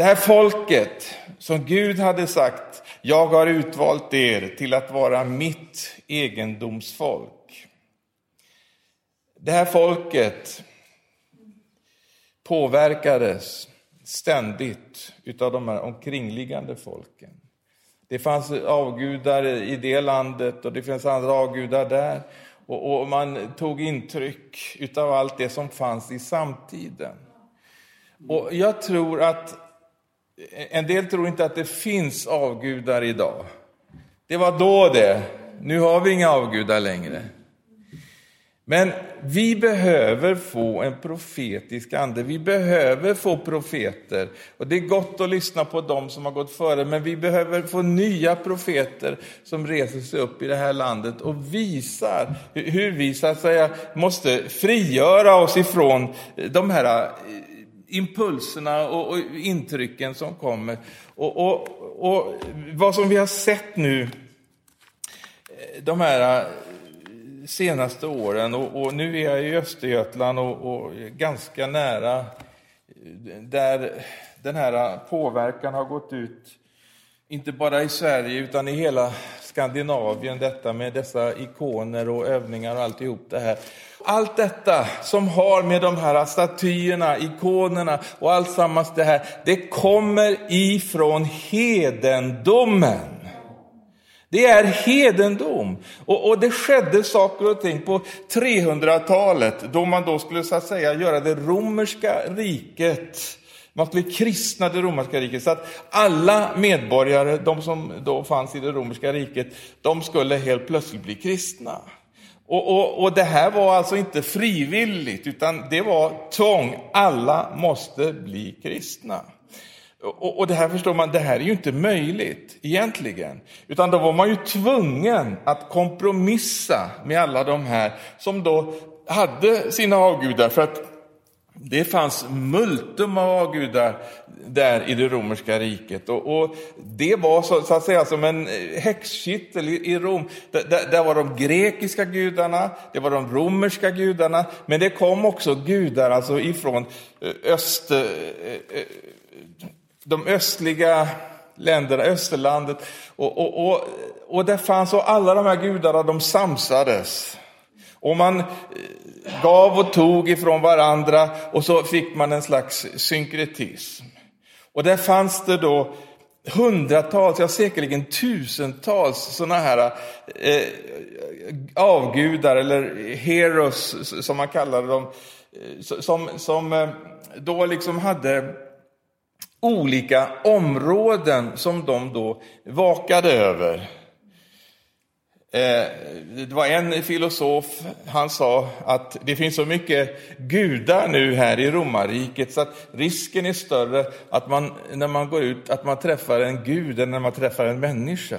Det här folket som Gud hade sagt, jag har utvalt er till att vara mitt egendomsfolk. Det här folket påverkades ständigt utav de här omkringliggande folken. Det fanns avgudar i det landet och det finns andra avgudar där. Och, och man tog intryck utav allt det som fanns i samtiden. Och jag tror att en del tror inte att det finns avgudar idag. Det var då det. Nu har vi inga avgudar längre. Men vi behöver få en profetisk ande, vi behöver få profeter. Och Det är gott att lyssna på dem som har gått före, men vi behöver få nya profeter som reser sig upp i det här landet och visar hur vi så att säga måste frigöra oss ifrån de här eh, impulserna och, intrycken som kommer. Och, och, och vad som vi har sett nu, eh, de här eh, senaste åren och, och, nu är jag i Östergötland och, och ganska nära eh, där den här påverkan har gått ut, inte bara i Sverige utan i hela Skandinavien, detta med dessa ikoner och övningar och alltihop det här. Allt detta som har med de här statyerna, ikonerna och alltsammans det här, det kommer ifrån hedendomen. Det är hedendom. Och, och, det skedde saker och ting på 300-talet då man då skulle så att säga göra det romerska riket man skulle kristna det romerska riket så att alla medborgare, de som då fanns i det romerska riket, de skulle helt plötsligt bli kristna. Och, och, och det här var alltså inte frivilligt, utan det var tvång. Alla måste bli kristna. Och, och, det här förstår man, det här är ju inte möjligt egentligen. Utan då var man ju tvungen att kompromissa med alla de här som då hade sina avgudar. För att det fanns multum av avgudar där i det romerska riket. Och, och det var så, så, att säga som en eh, häxkittel i, i Rom. Där, där, var de grekiska gudarna, det var de romerska gudarna, men det kom också gudar alltså ifrån eh, öst eh, de östliga länderna, Österlandet. Och, och, och, och där fanns och alla de här gudarna, de samsades. Och man eh, gav och tog ifrån varandra och så fick man en slags synkretism. Och där fanns det då hundratals, ja säkerligen tusentals sådana här eh, avgudar, eller heroes som man kallade dem, eh, som, som eh, då liksom hade olika områden som de då vakade över. Eh, det var en filosof, han sa att det finns så mycket gudar nu här i romarriket så att risken är större att man, när man går ut, att man träffar en gud än när man träffar en människa.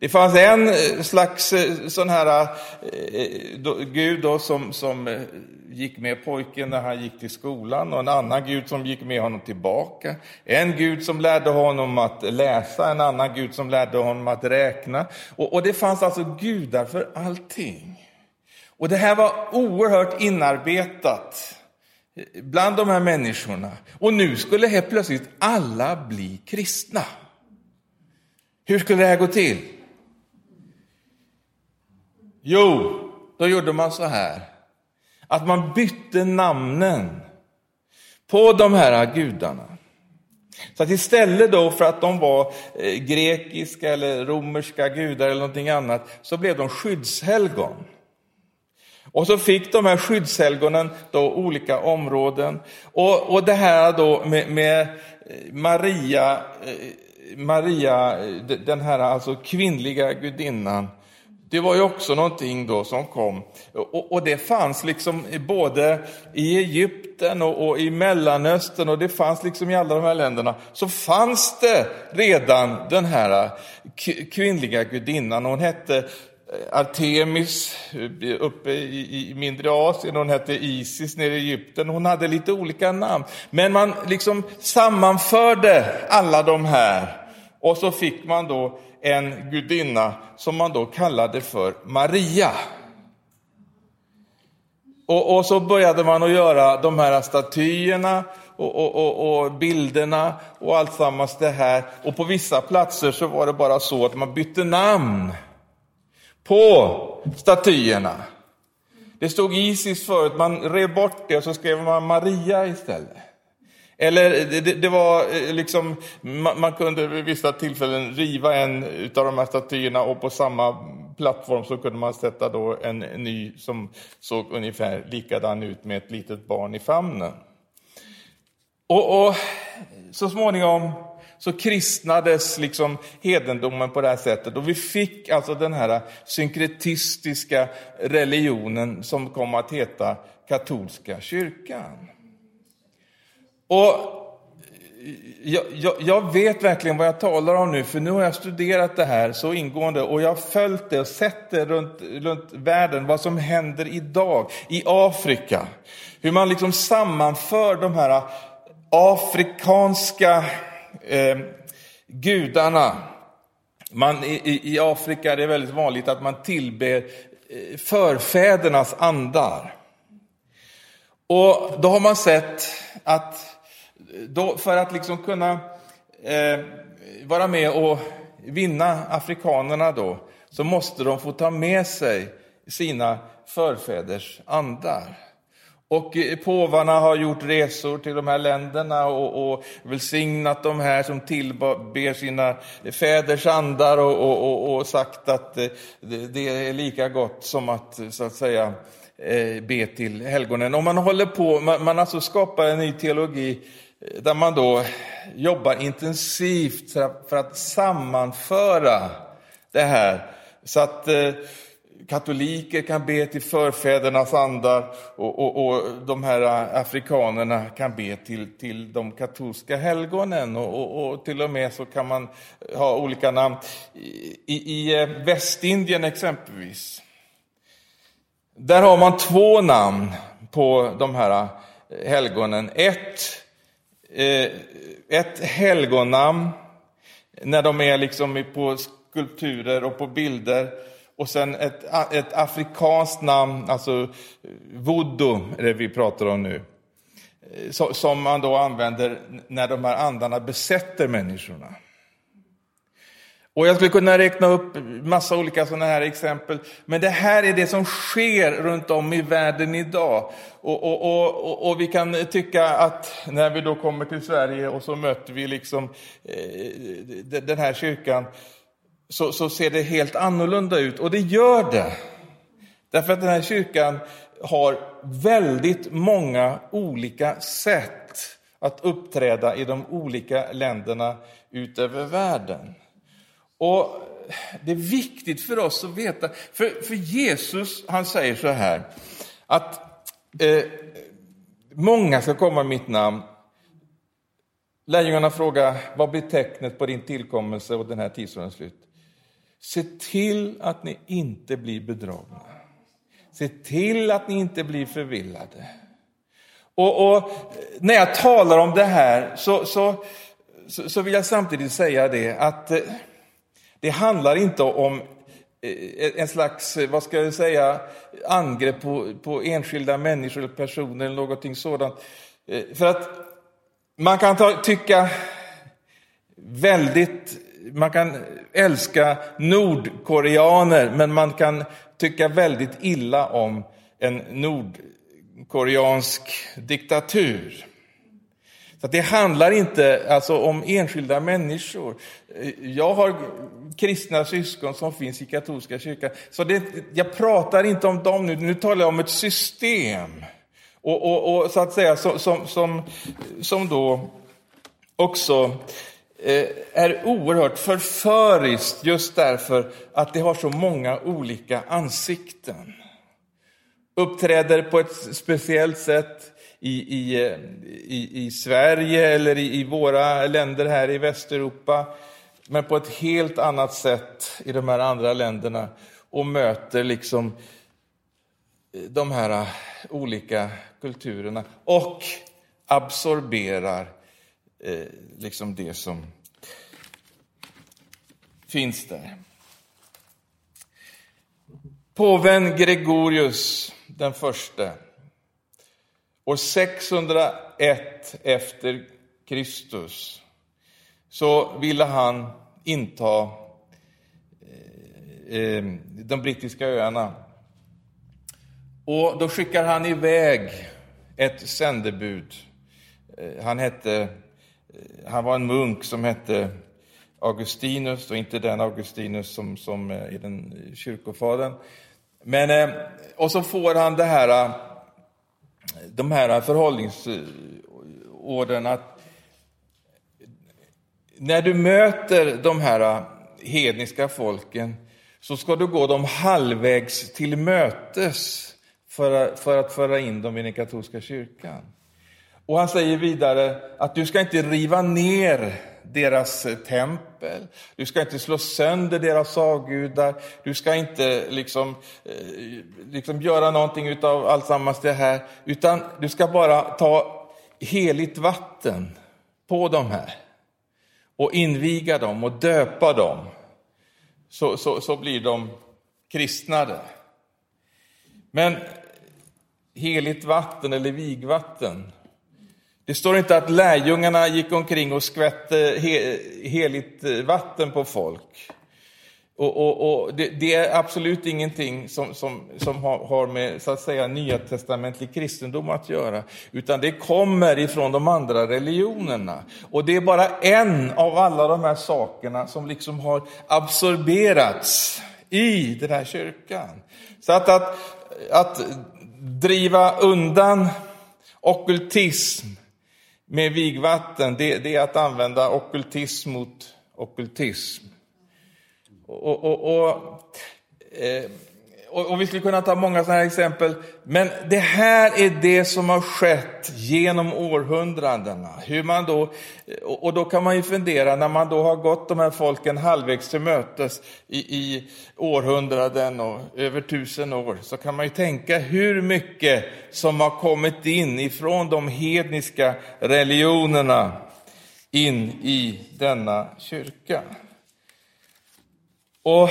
Det fanns en eh, slags eh, sån här eh, då, gud då, som, som gick med pojken när han gick till skolan och en annan gud som gick med honom tillbaka. En gud som lärde honom att läsa, en annan gud som lärde honom att räkna. Och, och det fanns alltså gudar för allting. Och det här var oerhört inarbetat bland de här människorna. Och nu skulle helt plötsligt alla bli kristna. Hur skulle det här gå till? Jo, då gjorde man så här. Att man bytte namnen på de här gudarna. Så att istället då för att de var eh, grekiska eller romerska gudar eller någonting annat, så blev de skyddshelgon. Och så fick de här skyddshelgonen då olika områden. Och, och det här då med, med eh, Maria, eh, Maria, den här alltså kvinnliga gudinnan, det var ju också någonting då som kom. Och, och det fanns liksom både i Egypten och, och, i Mellanöstern och det fanns liksom i alla de här länderna. Så fanns det redan den här kvinnliga gudinnan. Hon hette eh, Artemis eh, uppe i, i mindre Asien, hon hette Isis nere i Egypten. Hon hade lite olika namn. Men man liksom sammanförde alla de här och så fick man då en gudinna som man då kallade för Maria. Och, och, så började man att göra de här statyerna och, och, och, och bilderna och alltsammans det här. Och på vissa platser så var det bara så att man bytte namn på statyerna. Det stod Isis förut, man rev bort det och så skrev man Maria istället. Eller det, det var eh, liksom, man, man, kunde vid vissa tillfällen riva en av de här statyerna och på samma plattform så kunde man sätta då en ny som såg ungefär likadan ut med ett litet barn i famnen. Och, och så småningom så kristnades liksom hedendomen på det här sättet och vi fick alltså den här synkretistiska eh, religionen som kom att heta katolska kyrkan. Och jag, jag, jag, vet verkligen vad jag talar om nu, för nu har jag studerat det här så ingående och jag har följt det och sett det runt, runt världen, vad som händer idag i Afrika. Hur man liksom sammanför de här afrikanska eh, gudarna. Man, i, I Afrika är det väldigt vanligt att man tillber eh, förfädernas andar. Och då har man sett att då, för att liksom kunna eh, vara med och vinna afrikanerna då, så måste de få ta med sig sina förfäders andar. Och eh, påvarna har gjort resor till de här länderna och, och välsignat de här som tillber sina fäders andar och, och, och sagt att eh, det, det är lika gott som att, så att säga, eh, be till helgonen. Och man håller på, man, man alltså skapar en ny teologi där man då jobbar intensivt för att sammanföra det här så att eh, katoliker kan be till förfädernas andar och, och, och de här eh, afrikanerna kan be till, till de katolska helgonen och, och, och, till och med så kan man ha olika namn. I, i i eh, Västindien exempelvis, där har man två namn på de här helgonen. Ett Eh, ett helgonnamn när de är liksom på skulpturer och på bilder. Och sen ett, ett afrikanskt namn, alltså eh, voodoo är det vi pratar om nu. Eh, som man då använder när de här andarna besätter människorna. Och jag skulle kunna räkna upp massa olika sådana här exempel. Men det här är det som sker runt om i världen idag. Och, och, och, och vi kan tycka att när vi då kommer till Sverige och så möter vi liksom eh, den här kyrkan, så, så ser det helt annorlunda ut. Och det gör det. Därför att den här kyrkan har väldigt många olika sätt att uppträda i de olika länderna utöver världen. Och Det är viktigt för oss att veta, för, för Jesus han säger så här, att eh, många ska komma i mitt namn. Lärjungarna frågar, vad blir tecknet på din tillkommelse och den här tidsåldens slut? Se till att ni inte blir bedragna. Se till att ni inte blir förvillade. Och, och när jag talar om det här så, så, så, vill jag samtidigt säga det att eh, det handlar inte om eh, en slags, eh, vad ska jag säga, angrepp på, på enskilda människor eller personer eller någonting sådant. Eh, för att man kan ta, tycka väldigt, man kan älska nordkoreaner, men man kan tycka väldigt illa om en nordkoreansk diktatur. Så det handlar inte alltså, om enskilda människor. Jag har kristna syskon som finns i katolska kyrkan. Så det, jag pratar inte om dem nu, nu talar jag om ett system. Och, och, och så att säga som, som, som, som då också eh, är oerhört förföriskt just därför att det har så många olika ansikten. Uppträder på ett speciellt sätt i, i, i, i Sverige eller i, i våra länder här i Västeuropa men på ett helt annat sätt i de här andra länderna och möter liksom eh, de här eh, olika kulturerna och absorberar eh, liksom det som finns där. Påven Gregorius den förste År 601 efter Kristus så ville han inta eh, eh, de brittiska öarna. Och då skickar han iväg ett sändebud. Eh, han, hette, han var en munk som hette Augustinus och inte den Augustinus som, som är den kyrkofadern. Men, och så får han det här, de här förhållningsorden att när du möter de här hedniska folken så ska du gå dem halvvägs till mötes för, för att föra in dem i den katolska kyrkan. Och han säger vidare att du ska inte riva ner deras eh, tempel, du ska inte slå sönder deras avgudar, du ska inte liksom, eh, liksom göra någonting av alltsammans det här, utan du ska bara ta heligt vatten på de här och inviga dem och döpa dem, så, så, så blir de kristnade. Men heligt vatten eller vigvatten, det står inte att lärjungarna gick omkring och skvätte heligt eh, vatten på folk. Och, och, och det, det, är absolut ingenting som, som, som har, har, med så att säga nya testamentlig kristendom att göra, utan det kommer ifrån de andra religionerna. Och det är bara en av alla de här sakerna som liksom har absorberats i den här kyrkan. Så att, att, att driva undan okultism med vigvatten, det, det är att använda okultism mot okultism. Och, och, och, eh, och, vi skulle kunna ta många sådana här exempel. Men det här är det som har skett genom århundradena. Hur man då, och då kan man ju fundera, när man då har gått de här folken halvvägs till mötes i, i århundraden och över tusen år, så kan man ju tänka hur mycket som har kommit in ifrån de hedniska religionerna in i denna kyrka. Och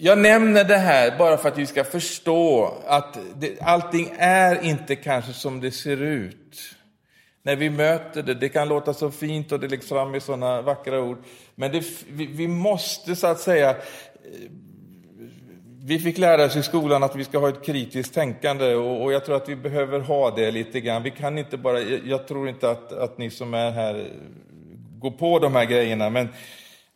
jag nämner det här bara för att vi ska förstå att det, allting är inte kanske som det ser ut. När vi möter det, det kan låta så fint och det läggs fram i sådana vackra ord, men det, vi, vi måste så att säga eh, vi fick lära oss i skolan att vi ska ha ett kritiskt tänkande och, och, jag tror att vi behöver ha det lite grann. Vi kan inte bara, jag tror inte att, att ni som är här går på de här grejerna, men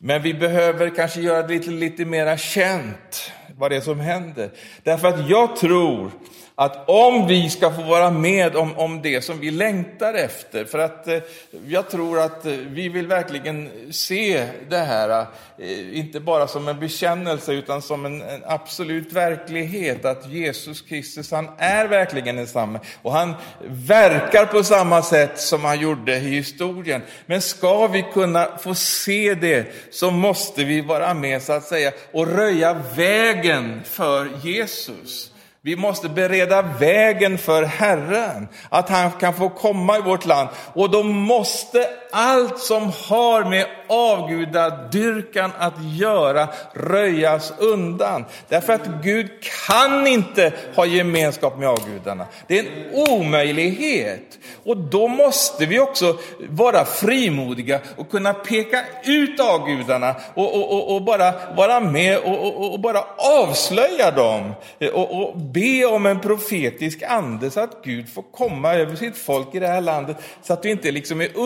men vi behöver kanske göra det lite, lite mera känt vad det är som händer. Därför att jag tror att om vi ska få vara med om, om det som vi längtar efter, för att eh, jag tror att eh, vi vill verkligen se det här, eh, inte bara som en bekännelse utan som en, en, absolut verklighet, att Jesus Kristus, han är verkligen densamme och han verkar på samma sätt som han gjorde i historien. Men ska vi kunna få se det så måste vi vara med så att säga och röja vägen för Jesus. Vi måste bereda vägen för Herren, att han kan få komma i vårt land. Och då måste allt som har med avgudadyrkan att göra röjas undan. Därför att Gud kan inte ha gemenskap med avgudarna. Det är en omöjlighet. Och då måste vi också vara frimodiga och kunna peka ut avgudarna och, och, och, och bara vara med och, bara avslöja dem. Och, be om en profetisk ande så att Gud får komma över sitt folk i det här landet så att vi inte liksom är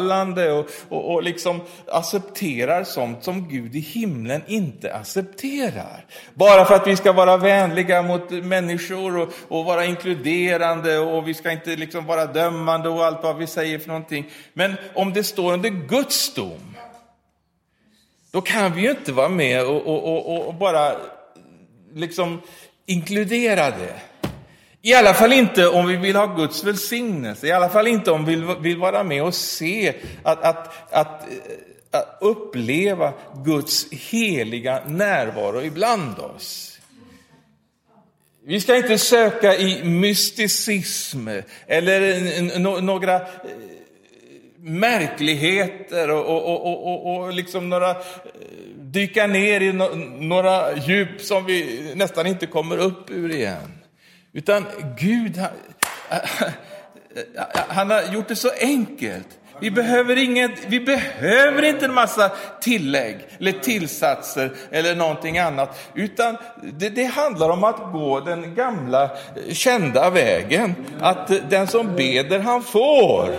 undfallande och, och, och liksom accepterar sånt som Gud i himlen inte accepterar. Bara för att vi ska vara vänliga mot människor och, och vara inkluderande och vi ska inte liksom vara dömande och allt vad vi säger för någonting. Men om det står under Guds dom, då kan vi ju inte vara med och, och, och bara liksom inkludera det. I alla fall inte om vi vill ha Guds välsignelse, i alla fall inte om vi vill, vara med och se att, att, att, eh, att uppleva Guds heliga närvaro ibland oss. Vi ska inte söka i mysticism eller några eh, märkligheter och, och, och, och, och liksom några, eh, dyka ner i några djup som vi nästan inte kommer upp ur igen. Utan Gud, han, eh, han har gjort det så enkelt. Vi behöver, inget, vi behöver inte en massa tillägg eller tillsatser eller någonting annat. Utan det, det, handlar om att gå den gamla eh, kända vägen. Att den som beder han får.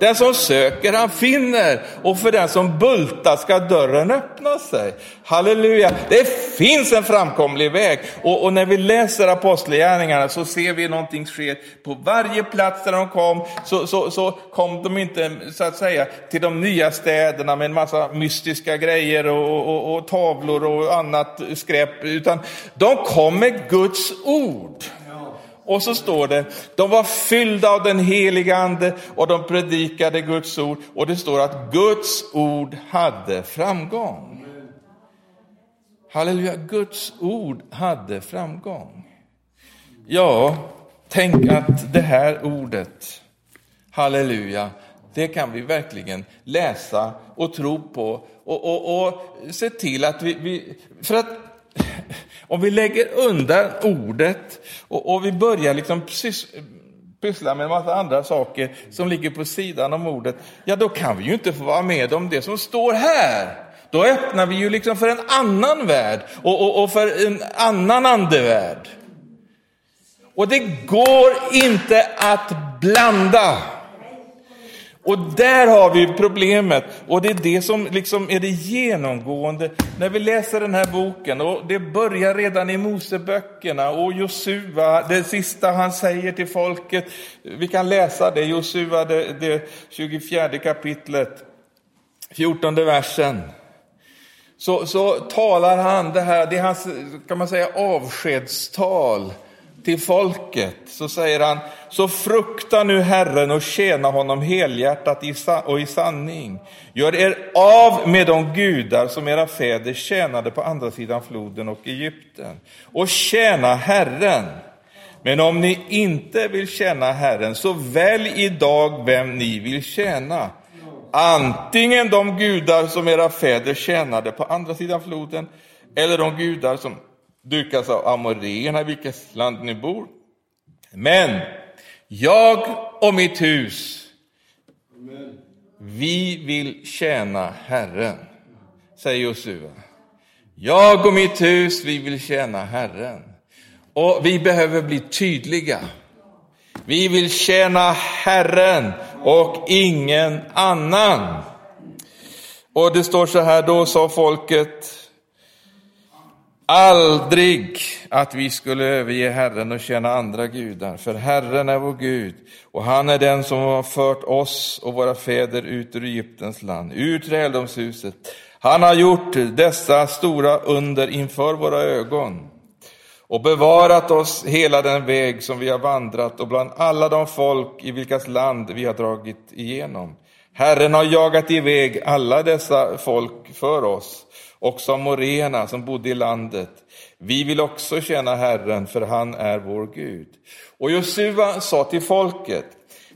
Den som söker han finner och för den som bultar ska dörren öppna sig. Halleluja! Det finns en framkomlig väg och, och när vi läser apostlagärningarna så ser vi någonting ske på varje plats där de kom så, så, så kom de inte så att säga till de nya städerna med en massa mystiska grejer och, och, och tavlor och annat skräp utan de kom med Guds ord. Och så står det, de var fyllda av den heliga ande och de predikade Guds ord. Och det står att Guds ord hade framgång. Halleluja, Guds ord hade framgång. Ja, tänk att det här ordet, halleluja, det kan vi verkligen läsa och tro på och, och, och se till att vi, vi för att om vi lägger undan ordet och, och vi börjar liksom pyssla med en massa andra saker som ligger på sidan om ordet, ja då kan vi ju inte få vara med om det som står här. Då öppnar vi ju liksom för en annan värld och, och, och för en annan andevärld. Och det går inte att blanda. Och där har vi problemet. Och det är det som liksom är det genomgående när vi läser den här boken. Och det börjar redan i Moseböckerna och Josua, det sista han säger till folket. Vi kan läsa det, Josua, det, det 24 kapitlet, 14 versen. Så, så talar han det här, det är hans, kan man säga, avskedstal till folket så säger han, så frukta nu Herren och tjäna honom helhjärtat och i sanning. Gör er av med de gudar som era fäder tjänade på andra sidan floden och Egypten och tjäna Herren. Men om ni inte vill tjäna Herren, så välj idag vem ni vill tjäna. Antingen de gudar som era fäder tjänade på andra sidan floden, eller de gudar som dukas av amoréerna i vilket land ni bor. Men jag och mitt hus, vi vill tjäna Herren, säger Josua. Jag och mitt hus, vi vill tjäna Herren. Och vi behöver bli tydliga. Vi vill tjäna Herren och ingen annan. Och det står så här, då sa folket, Aldrig att vi skulle överge Herren och tjäna andra gudar, för Herren är vår Gud och han är den som har fört oss och våra fäder ut ur Egyptens land, ur träldomshuset. Han har gjort dessa stora under inför våra ögon och bevarat oss hela den väg som vi har vandrat och bland alla de folk i vilkas land vi har dragit igenom. Herren har jagat iväg alla dessa folk för oss också moréerna som bodde i landet. Vi vill också tjäna Herren, för han är vår Gud. Och Josua sa till folket,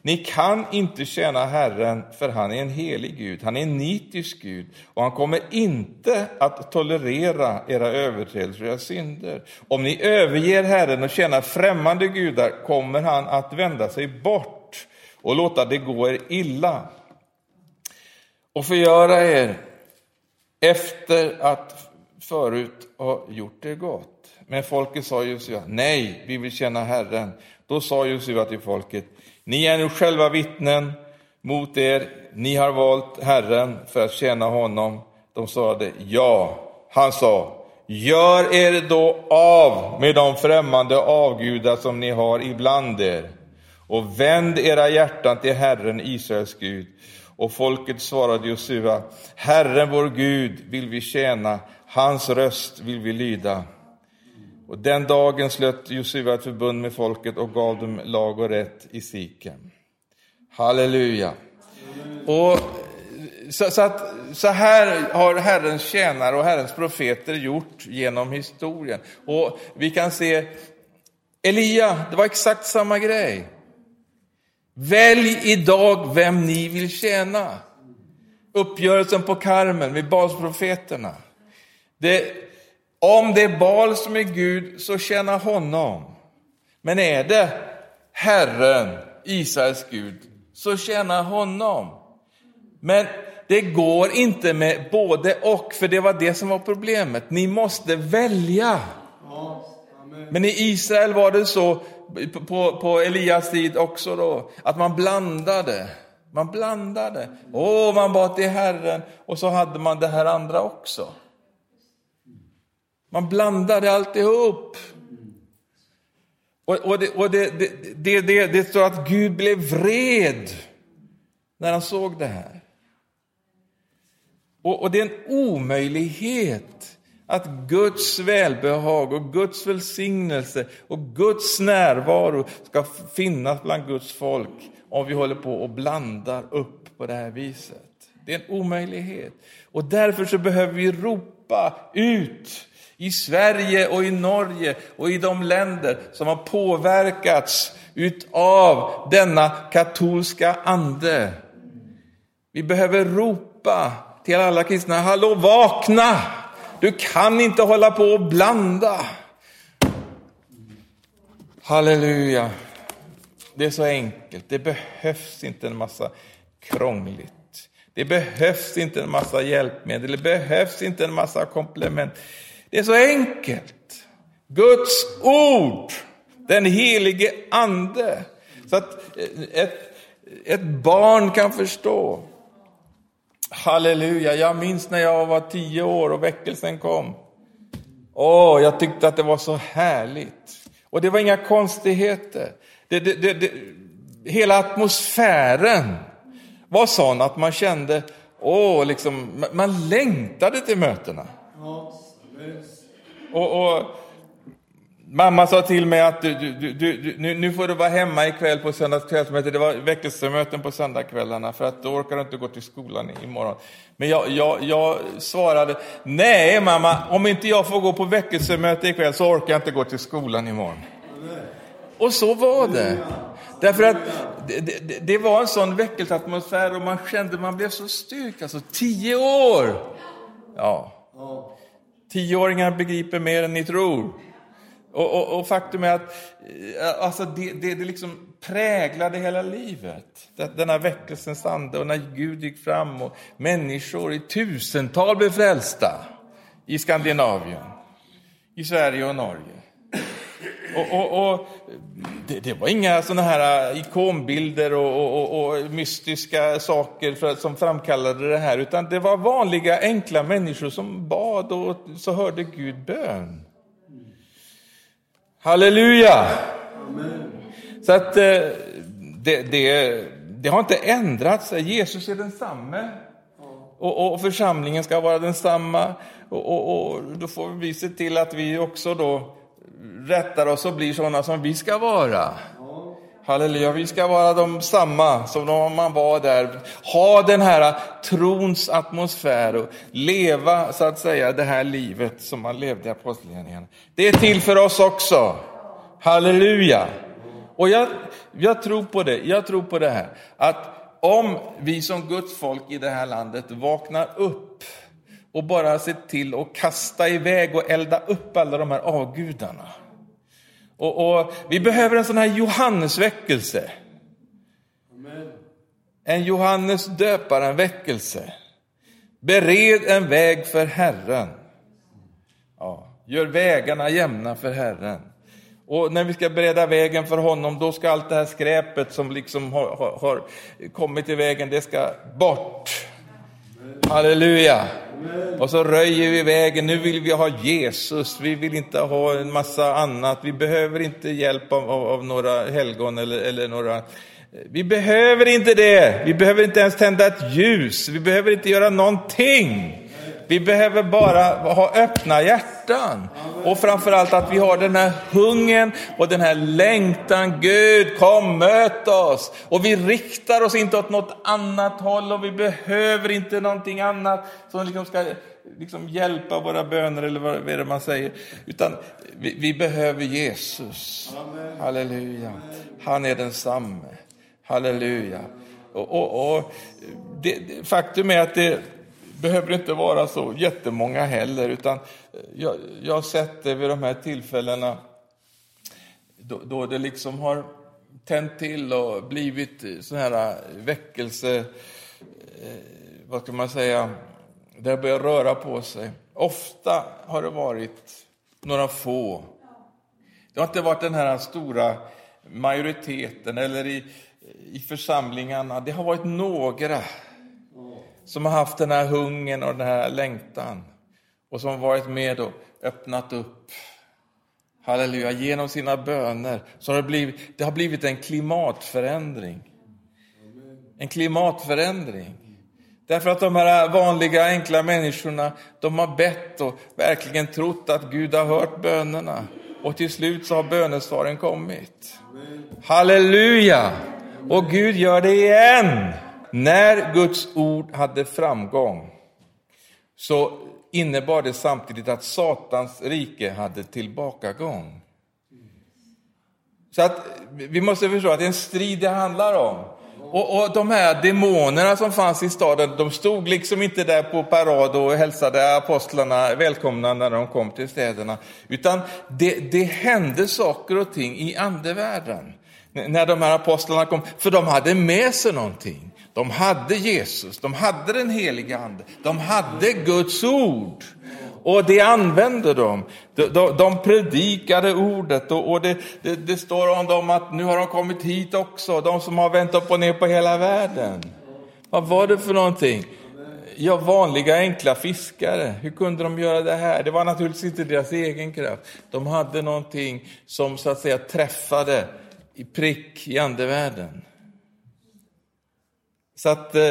ni kan inte tjäna Herren, för han är en helig Gud, han är en nitisk Gud, och han kommer inte att tolerera era överträdelser och era synder. Om ni överger Herren och tjänar främmande gudar kommer han att vända sig bort och låta det gå er illa och förgöra er efter att förut ha gjort det gott. Men folket sa Josua, nej, vi vill känna Herren. Då sa Josua till folket, ni är nu själva vittnen mot er, ni har valt Herren för att tjäna honom. De sade ja. Han sa, gör er då av med de främmande avgudar som ni har ibland er och vänd era hjärtan till Herren, Israels Gud och folket svarade Josua, Herren vår Gud vill vi tjäna, hans röst vill vi lyda. Och den dagen slöt Josua ett förbund med folket och gav dem lag och rätt i Sikem. Halleluja. Och så, så, att, så här har Herrens tjänare och Herrens profeter gjort genom historien. Och vi kan se Elia, det var exakt samma grej. Välj idag vem ni vill tjäna. Uppgörelsen på Karmen med Balsprofeterna. Det, om det är Bal som är Gud, så tjäna honom. Men är det Herren, Israels Gud, så tjäna honom. Men det går inte med både och, för det var det som var problemet. Ni måste välja. Men i Israel var det så, på, på Elias tid också då, att man blandade. Man blandade. Åh, man bad till Herren och så hade man det här andra också. Man blandade alltihop. Och, och, det, och det, det, det, det, står att Gud blev vred när han såg det här. Och, och det är en omöjlighet att Guds välbehag och Guds välsignelse och Guds närvaro ska finnas bland Guds folk om vi håller på och blandar upp på det här viset. Det är en omöjlighet. Och därför så behöver vi ropa ut i Sverige och i Norge och i de länder som har påverkats utav denna katolska ande. Vi behöver ropa till alla kristna, hallå vakna! Du kan inte hålla på och blanda. Halleluja. Det är så enkelt. Det behövs inte en massa krångligt. Det behövs inte en massa hjälpmedel. Det behövs inte en massa komplement. Det är så enkelt. Guds ord, den helige ande. Så att ett, ett barn kan förstå. Halleluja, jag minns när jag var tio år och väckelsen kom. Åh, jag tyckte att det var så härligt. Och det var inga konstigheter. Det, det, det, det, hela atmosfären var sån att man kände, åh, liksom, man längtade till mötena. Och, och, mamma sa till mig att du, du, du, nu, nu får du vara hemma ikväll på söndagskvällsmöte. Det var väckelsemöten på söndagskvällarna för att då orkar du inte gå till skolan imorgon. Men jag, jag, jag svarade, nej mamma, om inte jag får gå på väckelsemöte ikväll så orkar jag inte gå till skolan imorgon. Och så var det. Därför att det, det, det var en sån väckelseatmosfär och man kände man blev så styrkt. Alltså tio år! Ja. Tioåringar begriper mer än ni tror. Och, och, och faktum är att eh, alltså det, det, det liksom präglade hela livet. Denna väckelsens ande och när Gud gick fram och människor i tusental blev frälsta i Skandinavien, i Sverige och Norge. Och, och, och det, det, var inga såna här eh, ikonbilder och, och mystiska saker för, som framkallade det här, utan det var vanliga enkla människor som bad och så hörde Gud bön. Halleluja! Amen. Så att eh, det, det, det, har inte ändrat sig. Jesus är densamme. Och, och församlingen ska vara densamma. Och, och, och då får vi se till att vi också då rättar oss och blir sådana som vi ska vara. Halleluja, vi ska vara de samma som de man var där. Ha den här trons atmosfär och leva så att säga det här livet som man levde i Apostlagärningarna. Det är till för oss också. Halleluja. Och jag, jag tror på det, jag tror på det här, att om vi som Guds folk i det här landet vaknar upp och bara ser till att kasta iväg och elda upp alla de här avgudarna. Och, och vi behöver en sån här Johannesväckelse. En Johannes döparen-väckelse. Bered en väg för Herren. Ja, gör vägarna jämna för Herren. Och när vi ska bereda vägen för honom, då ska allt det här skräpet som liksom har, har, har kommit i vägen, det ska bort. Halleluja! Och så röjer vi vägen. Nu vill vi ha Jesus. Vi vill inte ha en massa annat. Vi behöver inte hjälp av, av, av några helgon eller, eller några vi behöver inte det. Vi behöver inte ens tända ett ljus. Vi behöver inte göra någonting. Vi behöver bara ha öppna hjärtan. Och framförallt att vi har den här hungern och den här längtan. Gud, kom möt oss. Och vi riktar oss inte åt något annat håll och vi behöver inte någonting annat som liksom ska liksom hjälpa våra böner eller vad är det man säger. Utan vi, vi behöver Jesus. Amen. Halleluja. Han är densamme. Halleluja. Och, och, och det, faktum är att det behöver inte vara så jättemånga heller, utan eh, jag, jag har sett det vid de här tillfällena då, då det liksom har tänt till och blivit sån här eh, väckelse, eh, vad ska man säga, där det börjar röra på sig. Ofta har det varit några få. Det har inte varit den här stora majoriteten eller i, i församlingarna. Det har varit några som har haft den här hungern och den här längtan och som har varit med och öppnat upp halleluja, genom sina böner så har det, blivit, det har blivit en klimatförändring. En klimatförändring. Därför att de här vanliga enkla människorna, de har bett och verkligen trott att Gud har hört bönerna. Och till slut så har bönesvaren kommit. Halleluja! Och Gud gör det igen. När Guds ord hade framgång så innebar det samtidigt att Satans rike hade tillbakagång. Så att vi måste förstå att det är en strid det handlar om. Och, och, de här demonerna som fanns i staden, de stod liksom inte där på parad och hälsade apostlarna välkomna när de kom till städerna. Utan det, det hände saker och ting i andevärlden när de här apostlarna kom, för de hade med sig någonting. De hade Jesus, de hade den heliga Ande, de hade Guds ord. Och det använde de. De, de, de predikade ordet och, och det, det, det, står om dem att nu har de kommit hit också, de som har vänt upp och ner på hela världen. Vad var det för någonting? Ja, vanliga enkla fiskare. Hur kunde de göra det här? Det var naturligtvis inte deras egen kraft. De hade någonting som så att säga träffade i prick i andevärlden. Så att eh,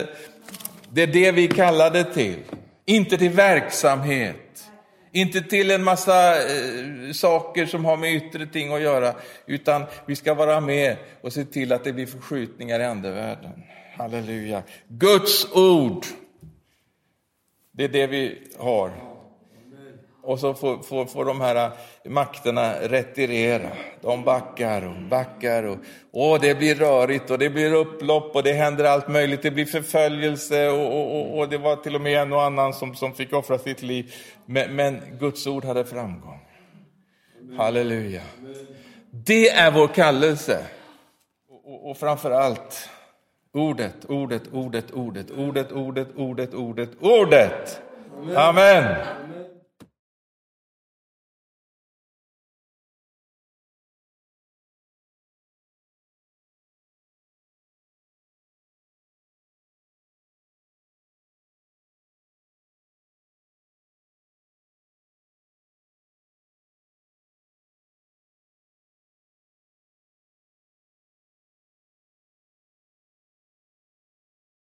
det är det vi kallar det till. Inte till verksamhet, inte till en massa eh, saker som har med yttre ting att göra, utan vi ska vara med och se till att det blir förskjutningar i andevärlden. Halleluja. Guds ord, det är det vi har. Och så får, får, får de här eh, makterna retirera. De backar och backar. Och, och det blir rörigt och det blir upplopp och det händer allt möjligt. Det blir förföljelse och, och, och det var till och med en och annan som, som fick offra sitt liv. Men, men Guds ord hade framgång. Halleluja. Det är vår kallelse. Och, och framför allt ordet, ordet, ordet, ordet, ordet, ordet, ordet, ordet, ordet. Amen.